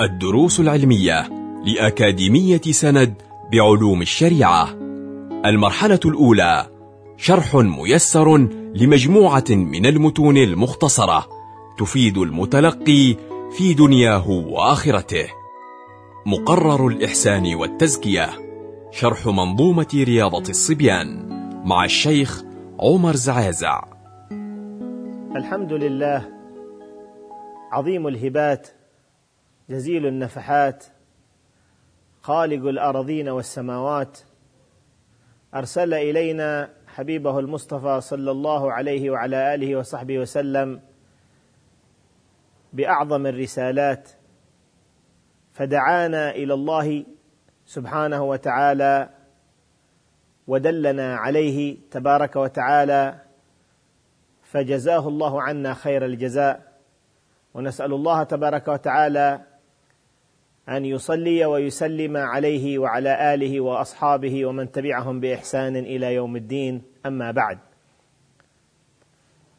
الدروس العلمية لأكاديمية سند بعلوم الشريعة. المرحلة الأولى شرح ميسر لمجموعة من المتون المختصرة تفيد المتلقي في دنياه وآخرته. مقرر الإحسان والتزكية شرح منظومة رياضة الصبيان مع الشيخ عمر زعازع. الحمد لله. عظيم الهبات جزيل النفحات خالق الارضين والسماوات. أرسل إلينا حبيبه المصطفى صلى الله عليه وعلى آله وصحبه وسلم بأعظم الرسالات فدعانا إلى الله سبحانه وتعالى ودلنا عليه تبارك وتعالى فجزاه الله عنا خير الجزاء. ونسأل الله تبارك وتعالى أن يصلي ويسلم عليه وعلى آله وأصحابه ومن تبعهم بإحسان إلى يوم الدين. أما بعد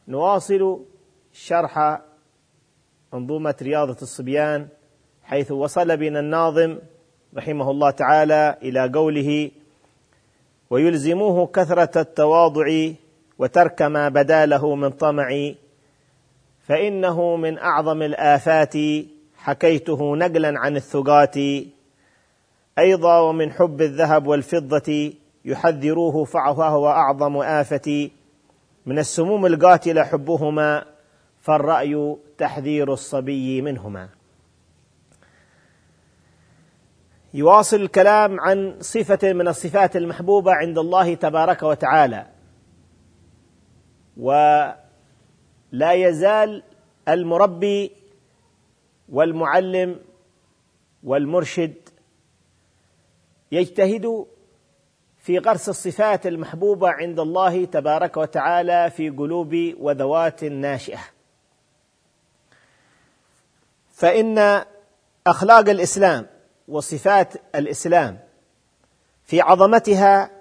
نواصل شرح منظومة رياضة الصبيان حيث وصل بنا الناظم رحمه الله تعالى إلى قوله ويلزموه كثرة التواضع وترك ما بدا له من طمع فإنه من أعظم الآفات حكيته نقلا عن الثقات. أيضا ومن حب الذهب والفضة يحذروه فهو اعظم آفة. من السموم القاتلة حبهما فالرأي تحذير الصبي منهما. يواصل الكلام عن صفة من الصفات المحبوبة عند الله تبارك وتعالى. ولا يزال المربي والمعلم والمرشد يجتهد في غرس الصفات المحبوبة عند الله تبارك وتعالى في قلوب وذوات ناشئه فإن أخلاق الإسلام وصفات الإسلام في عظمتها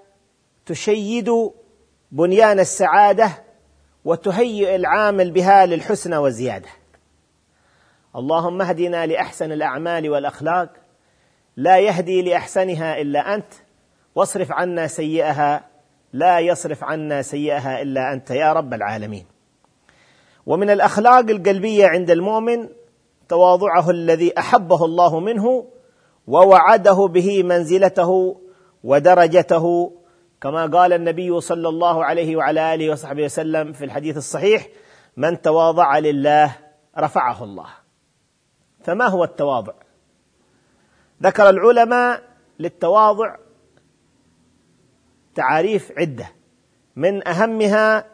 تشيد بنيان السعادة وتهيئ العامل بها للحسنى والزيادة. اللهم اهدنا لأحسن الأعمال والأخلاق لا يهدي لأحسنها إلا أنت واصرف عنا سيئها لا يصرف عنا سيئها إلا أنت يا رب العالمين. ومن الأخلاق القلبية عند المؤمن تواضعه الذي أحبه الله منه ووعده به منزلته ودرجته كما قال النبي صلى الله عليه وعلى آله وصحبه وسلم في الحديث الصحيح من تواضع لله رفعه الله. فما هو التواضع؟ ذكر العلماء للتواضع تعاريف عدة. من أهمها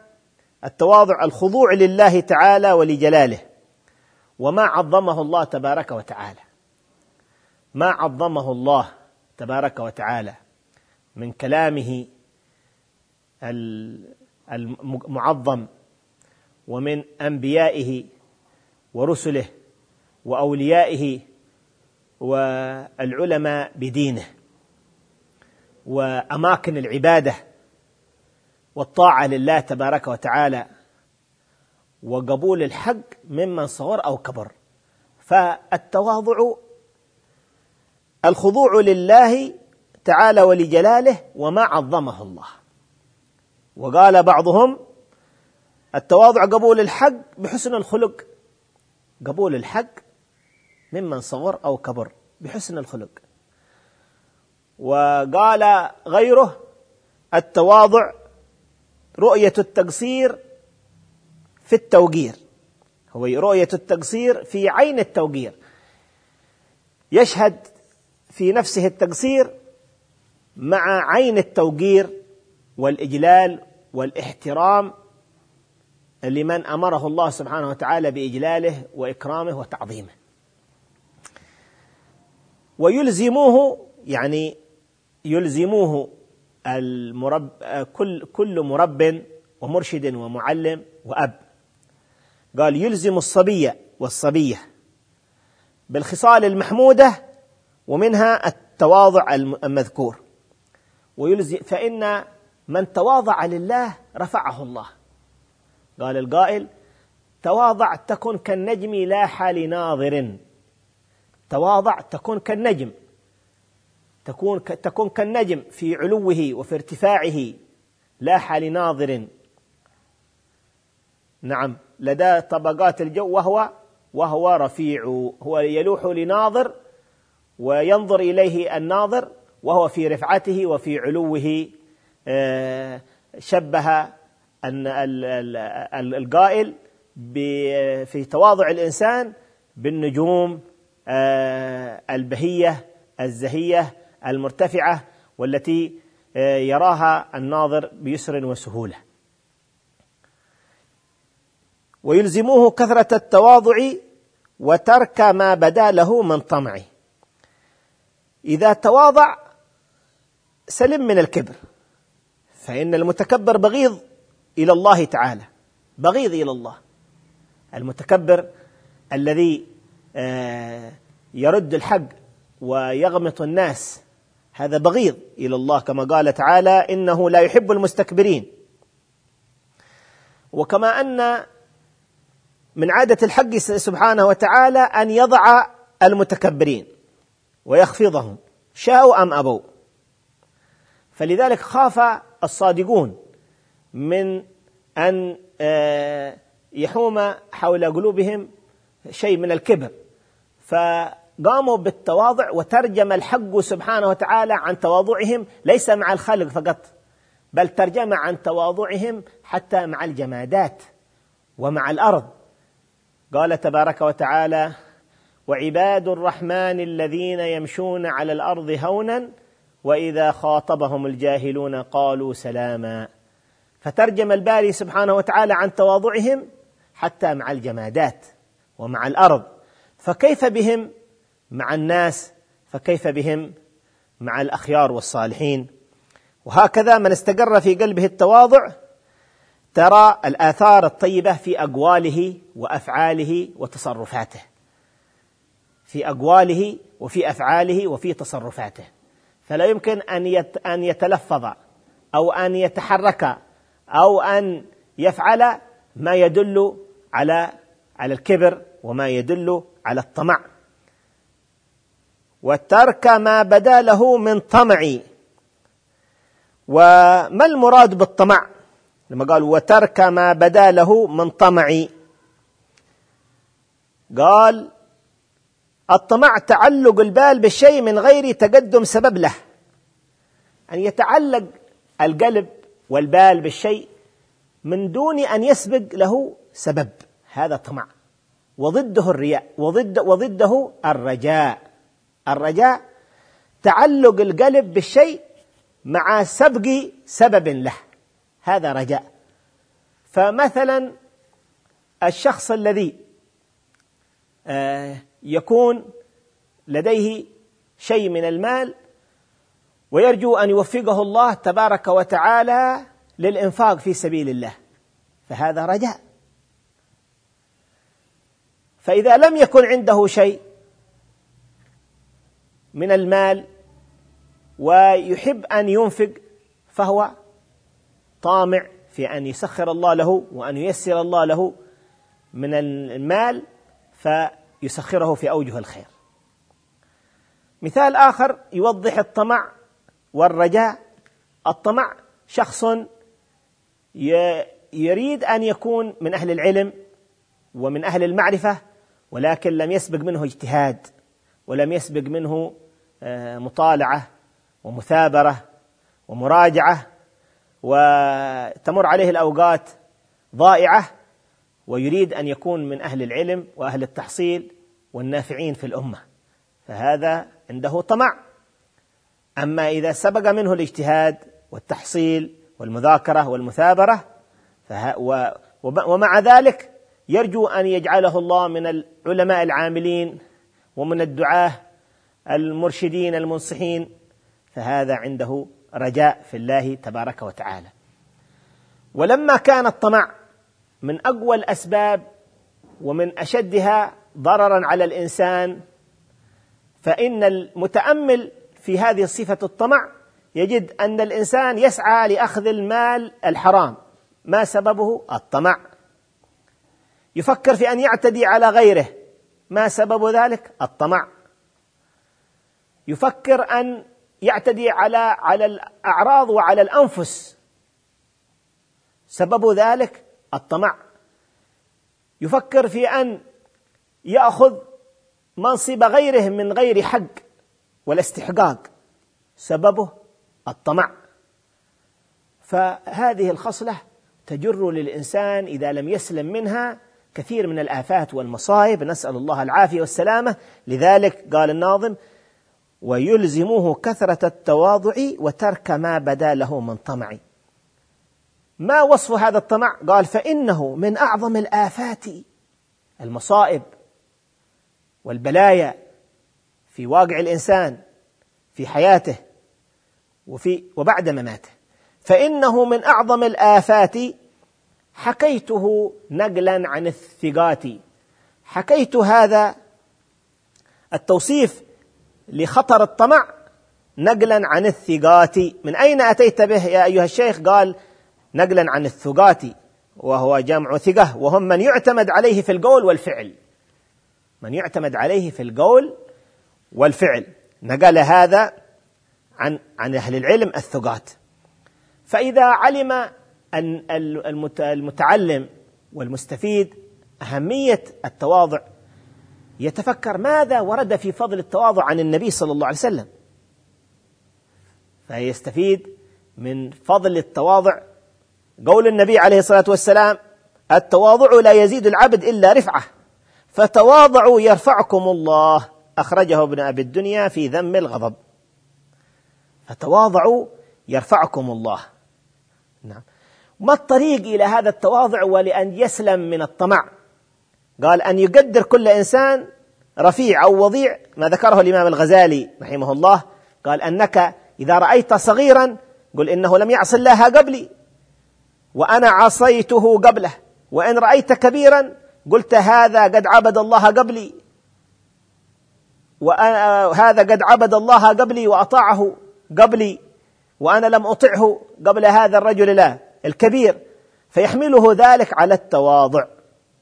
التواضع الخضوع لله تعالى ولجلاله وما عظمه الله تبارك وتعالى. ما عظمه الله تبارك وتعالى من كلامه المعظم ومن أنبيائه ورسله وأوليائه والعلماء بدينه وأماكن العبادة والطاعة لله تبارك وتعالى وقبول الحق ممن صغر أو كبر. فالتواضع الخضوع لله تعالى ولجلاله وما عظمه الله. وقال بعضهم التواضع قبول الحق بحسن الخلق قبول الحق ممن صغر أو كبر بحسن الخلق. وقال غيره التواضع رؤية التقصير في التوقير. هو رؤية التقصير في عين التوقير. يشهد في نفسه التقصير مع عين التوقير والإجلال والإحترام لمن أمره الله سبحانه وتعالى بإجلاله وإكرامه وتعظيمه. ويلزموه يعني يلزموه المرب كل كل مرب ومرشد ومعلم وأب. قال يلزم الصبي والصبية بالخصال المحمودة ومنها التواضع المذكور. ويلزم فإن من تواضع لله رفعه الله. قال القائل تواضع تكن كالنجم لاح لناظر تواضع تكون كالنجم. تكون تكون كالنجم في علوه وفي ارتفاعه. لاح لناظر نعم لدى طبقات الجو وهو وهو رفيع. هو يلوح لناظر وينظر إليه الناظر وهو في رفعته وفي علوه. آه، شبه أن القائل في تواضع الإنسان بالنجوم. البهية الزهية المرتفعة والتي آه، يراها الناظر بيسر وسهولة. ويلزموه كثرة التواضع وترك ما بدا له من طمع. إذا تواضع سلم من الكبر فإن المتكبر بغيض إلى الله تعالى. بغيض إلى الله. المتكبر الذي آه، يرد الحق ويغمط الناس. هذا بغيض إلى الله كما قال تعالى إنه لا يحب المستكبرين. وكما أن من عادة الحق سبحانه وتعالى أن يضع المتكبرين ويخفضهم شاءوا أم أبوا. فلذلك خاف الصادقون من أن آه، يحوم حول قلوبهم شيء من الكبر. فقاموا بالتواضع وترجم الحق سبحانه وتعالى عن تواضعهم ليس مع الخلق فقط بل ترجم عن تواضعهم حتى مع الجمادات ومع الأرض. قال تبارك وتعالى وعباد الرحمن الذين يمشون على الأرض هونا وإذا خاطبهم الجاهلون قالوا سلاما. فترجم الباري سبحانه وتعالى عن تواضعهم حتى مع الجمادات ومع الأرض. فكيف بهم مع الناس؟ فكيف بهم مع الأخيار والصالحين؟ وهكذا من استقر في قلبه التواضع ترى الآثار الطيبة في أقواله وأفعاله وتصرفاته. في أقواله وفي أفعاله وفي تصرفاته. فلا يمكن أن أن يتلفظ أو أن يتحرك أو أن يفعل ما يدل على على الكبر وما يدل على الطمع. وترك ما بدا له من طمع. وما المراد بالطمع؟ لما قال وترك ما بدا له من طمع. قال الطمع تعلق البال بالشيء من غير تقدم سبب له. أن يتعلق القلب والبال بالشيء من دون أن يسبق له سبب. هذا طمع وضده الرياء وضد وضده الرجاء. الرجاء تعلق القلب بالشيء مع سبق سبب له. هذا رجاء. فمثلا الشخص الذي آه، يكون لديه شيء من المال ويرجو أن يوفقه الله تبارك وتعالى للإنفاق في سبيل الله. فهذا رجاء. فإذا لم يكن عنده شيء من المال ويحب أن ينفق فهو طامع في أن يسخر الله له وأن ييسر الله له من المال فيسخره في أوجه الخير. مثال آخر يوضح الطمع والرجاء. الطمع شخص يريد أن يكون من أهل العلم ومن أهل المعرفة ولكن لم يسبق منه اجتهاد ولم يسبق منه آه، مطالعة ومثابرة ومراجعة وتمر عليه الأوقات ضائعة ويريد أن يكون من أهل العلم وأهل التحصيل والنافعين في الأمة. فهذا عنده طمع. أما إذا سبق منه الاجتهاد والتحصيل والمذاكرة والمثابرة ومع ذلك يرجو أن يجعله الله من العلماء العاملين ومن الدعاة المرشدين المنصحين فهذا عنده رجاء في الله تبارك وتعالى. ولما كان الطمع من أقوى الأسباب ومن أشدها ضررا على الإنسان فإن المتأمل في هذه صفة الطمع يجد أن الإنسان يسعى لأخذ المال الحرام. ما سببه؟ الطمع. يفكر في أن يعتدي على غيره. ما سبب ذلك؟ الطمع. يفكر أن يعتدي على على الأعراض وعلى الأنفس. سبب ذلك؟ الطمع. يفكر في أن يأخذ منصب غيره من غير حق والاستحقاق. سببه الطمع. فهذه الخصلة تجر للإنسان إذا لم يسلم منها كثير من الآفات والمصائب نسأل الله العافية والسلامة. لذلك قال الناظم ويلزمه كثرة التواضع وترك ما بدا له من طمع. ما وصف هذا الطمع؟ قال فإنه من أعظم الآفات المصائب والبلايا في واقع الإنسان في حياته وفي وبعد مماته. فإنه من أعظم الآفات حكيته نقلا عن الثقات. حكيت هذا التوصيف لخطر الطمع نقلا عن الثقات. من أين أتيت به يا أيها الشيخ؟ قال نقلا عن الثقات وهو جمع ثقة وهم من يعتمد عليه في القول والفعل. من يعتمد عليه في القول والفعل. نقل هذا عن عن أهل العلم الثقات. فإذا علم المتعلم والمستفيد أهمية التواضع. يتفكر ماذا ورد في فضل التواضع عن النبي صلى الله عليه وسلم. فيستفيد من فضل التواضع. قول النبي عليه الصلاة والسلام التواضع لا يزيد العبد إلا رفعه فتواضعوا يرفعكم الله. أخرجه ابن أبي الدنيا في ذم الغضب. فتواضعوا يرفعكم الله. نعم. ما الطريق إلى هذا التواضع ولأن يسلم من الطمع؟ قال أن يقدر كل إنسان رفيع أو وضيع ما ذكره الإمام الغزالي رحمه الله. قال أنك إذا رأيت صغيرا قل إنه لم يعص الله قبلي وأنا عصيته قبله وإن رأيت كبيرا قلت هذا قد عبد الله قبلي وهذا قد عبد الله قبلي وأطاعه قبلي وأنا لم أطعه قبل هذا الرجل لا. الكبير فيحمله ذلك على التواضع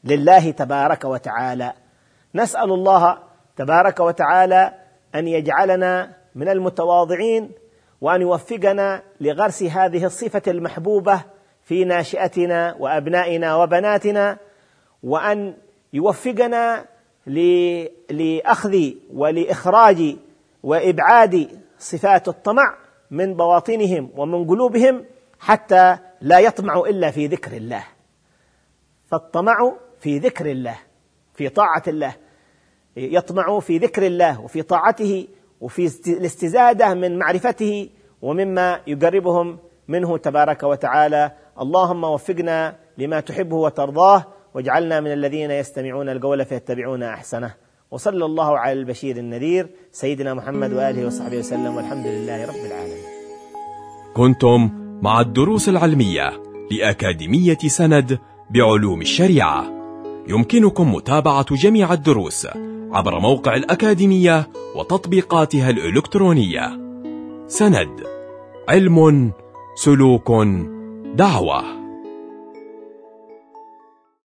لله تبارك وتعالى. نسأل الله تبارك وتعالى أن يجعلنا من المتواضعين وأن يوفقنا لغرس هذه الصفة المحبوبة في ناشئتنا وأبنائنا وبناتنا وأن يوفقنا لأخذ ولإخراج وإبعاد صفات الطمع من بواطنهم ومن قلوبهم حتى لا يطمع إلا في ذكر الله. فالطمع في ذكر الله في طاعة الله. يطمع في ذكر الله وفي طاعته وفي الاستزادة من معرفته ومما يقربهم منه تبارك وتعالى. اللهم وفقنا لما تحبه وترضاه واجعلنا من الذين يستمعون القول فيتبعون أحسنه. وصلى الله على البشير النذير سيدنا محمد وآله وصحبه وسلم والحمد لله رب العالمين. كنتم مع الدروس العلمية لأكاديمية سند بعلوم الشريعة. يمكنكم متابعة جميع الدروس عبر موقع الأكاديمية وتطبيقاتها الإلكترونية. سند علم سلوك دعوة